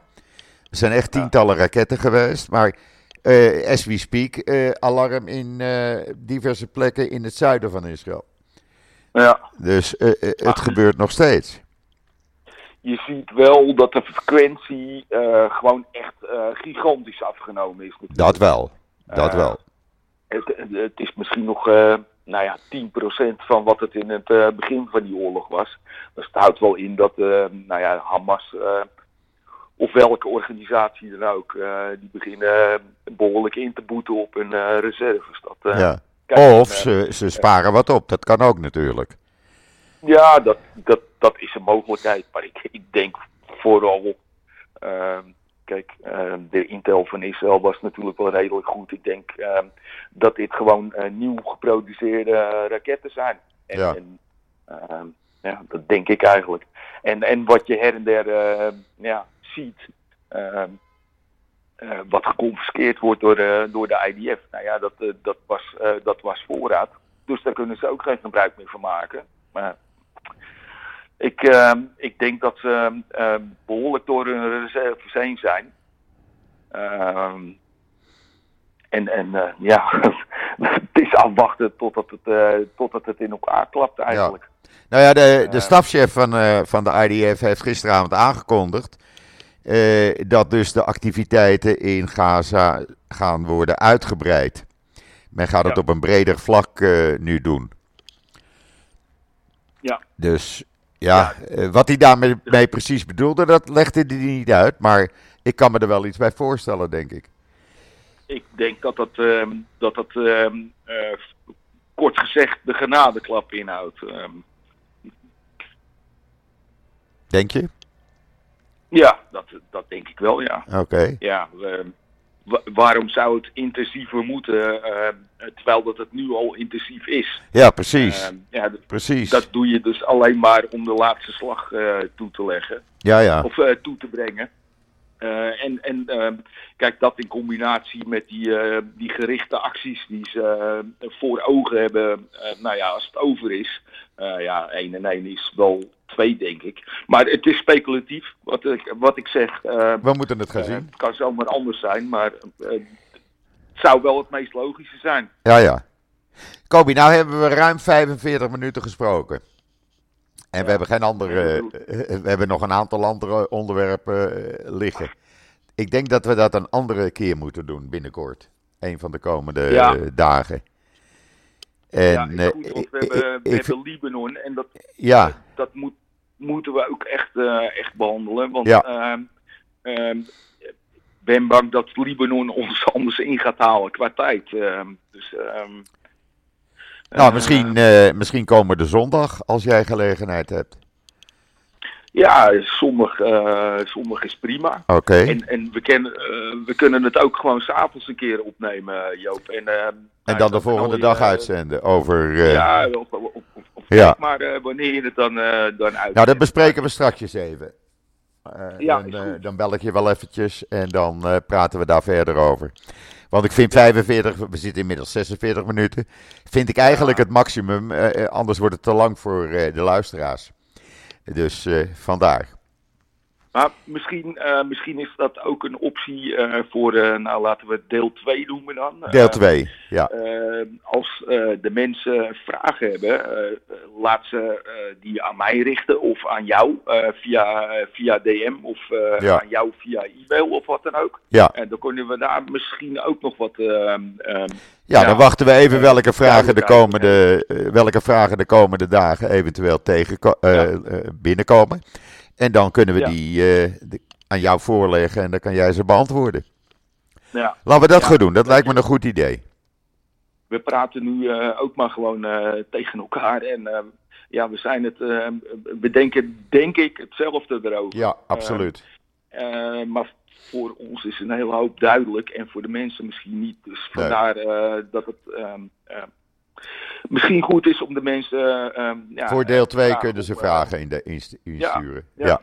Er zijn echt tientallen raketten geweest. Maar eh as we speak, eh, alarm in eh, diverse plekken in het zuiden van Israël. Ja, Dus het Ah. gebeurt nog steeds. je ziet wel dat de frequentie gewoon echt gigantisch afgenomen is. natuurlijk. Dat wel. Dat wel. Het, is misschien nog nou ja, 10% van wat het in het begin van die oorlog was. Dus het houdt wel in dat eh, nou ja, Hamas of welke organisatie dan ook, eh, die beginnen eh, behoorlijk in te boeten op hun eh, reserves. Dat, ja. kijk, Of ze, ze sparen wat op. Dat kan ook natuurlijk. Ja, dat, dat, dat is een mogelijkheid. Maar ik, ik denk vooral. ehm, kijk, ehm, de Intel van Israël was natuurlijk wel redelijk goed. Ik denk ehm, dat dit gewoon nieuw geproduceerde raketten zijn. En, Ja. en, ja, dat denk ik eigenlijk. En, en wat je her en der ja, ziet. ehm, eh, wat geconfiskeerd wordt door, eh, door de IDF. Nou ja, dat, eh, dat, was, dat was voorraad. Dus daar kunnen ze ook geen gebruik meer van maken. Maar ik, ehm, ik denk dat ze ehm, behoorlijk door hun reserves heen zijn. En en ja, het is afwachten totdat het, totdat het in elkaar klapt eigenlijk. Nou ja, de, de stafchef van, van de IDF heeft gisteravond aangekondigd. Eh, dat dus de activiteiten in Gaza gaan worden uitgebreid. Men gaat het Ja. op een breder vlak eh, nu doen. Ja. Dus ja, eh, wat hij daarmee mee precies bedoelde, dat legde hij niet uit. Maar ik kan me er wel iets bij voorstellen, denk ik. Ik denk dat dat, ehm, dat, dat ehm, eh, kort gezegd de genadeklap inhoudt. Ehm, Denk je? Ja, dat, dat denk ik wel, ja. Oké. Ja, we- waarom zou het intensiever moeten, eh, terwijl dat het nu al intensief is? Ja, precies. Eh, ja, precies. dat doe je dus alleen maar om de laatste slag eh, toe te leggen Ja, ja. of eh, toe te brengen. En en eh, kijk, dat in combinatie met die, die gerichte acties die ze voor ogen hebben. nou ja, als het over is. ja, 1 en 1 is wel 2, denk ik. Maar het is speculatief, wat ik, wat ik zeg. eh, We moeten het gaan eh, zien. het kan zomaar anders zijn, maar eh, het zou wel het meest logische zijn. Ja, ja. Kobi, nou hebben we ruim 45 minuten gesproken. En we hebben geen andere. we hebben nog een aantal andere onderwerpen liggen. Ik denk dat we dat een andere keer moeten doen binnenkort. Een van de komende Ja. dagen. En, ja, goed, we hebben, we ik- hebben Libanon en dat, ja, dat moet, moeten we ook echt, eh, echt behandelen. Want Ja. ehm, ehm, ik ben bang dat Libanon ons anders in gaat halen qua tijd. Ehm, dus, nou, eh, misschien, eh, misschien komen de zondag als jij gelegenheid hebt. Ja, zondag, zondag is prima. Oké. En, en we, kennen, we kunnen het ook gewoon s'avonds een keer opnemen, Joop. En, En nou, dan de volgende dag uitzenden over. Ja, of Ja. maar eh, wanneer je het dan, eh dan uit. Nou, dat bespreken we straks even. Eh, Ja, dan, dan bel ik je wel eventjes en dan praten we daar verder over. Want ik vind 45, we zitten inmiddels 46 minuten, vind ik eigenlijk het maximum. anders wordt het te lang voor de luisteraars. Dus vandaar. Maar misschien, eh, misschien is dat ook een optie eh, voor, eh, nou laten we deel 2 noemen dan. Deel Eh, 2, ja. als de mensen vragen hebben, laat ze die aan mij richten of aan jou via, via DM of Ja. aan jou via e-mail of wat dan ook. Ja. En dan kunnen we daar misschien ook nog wat. ehm, ehm, Ja, Ja. dan wachten we even welke vragen de komende, welke vragen de komende dagen eventueel tegen, Ja. binnenkomen. En dan kunnen we Ja. die eh, de- aan jou voorleggen en dan kan jij ze beantwoorden. ja. Laten we dat Ja, gaan doen, dat lijkt me een goed idee. we praten nu eh, ook maar gewoon eh, tegen elkaar. En ja, we zijn het. we denken, denk ik, hetzelfde erover. Ja, absoluut. Maar voor ons is een hele hoop duidelijk en voor de mensen misschien niet. Dus vandaar dat het ehm, eh, misschien goed is om de mensen. ehm, ja, Voor deel eh, 2 vragen kunnen ze eh, vragen in de, inst- insturen. Ja. ja.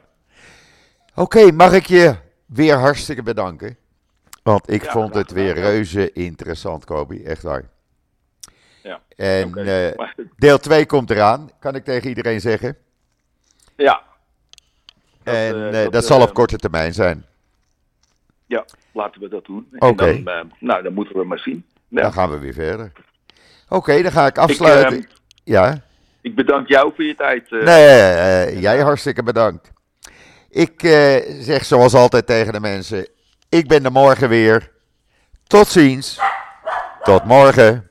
Oké, mag ik je weer hartstikke bedanken. Want ik vond het weer reuze interessant, Kobi. Echt waar. Ja, En eh, deel 2 komt eraan, kan ik tegen iedereen zeggen. ja. Dat, en eh, eh, dat, dat, zal eh, op korte termijn zijn. ja, laten we dat doen. Oké. En dan, eh, nou, dan moeten we maar zien. Ja. Dan gaan we weer verder. Oké, dan ga ik afsluiten. Ik, eh, ja. ik bedank jou voor je tijd. eh. Nee, eh, jij hartstikke bedankt. Ik eh, zeg zoals altijd tegen de mensen: ik ben er morgen weer. Tot ziens. Tot morgen.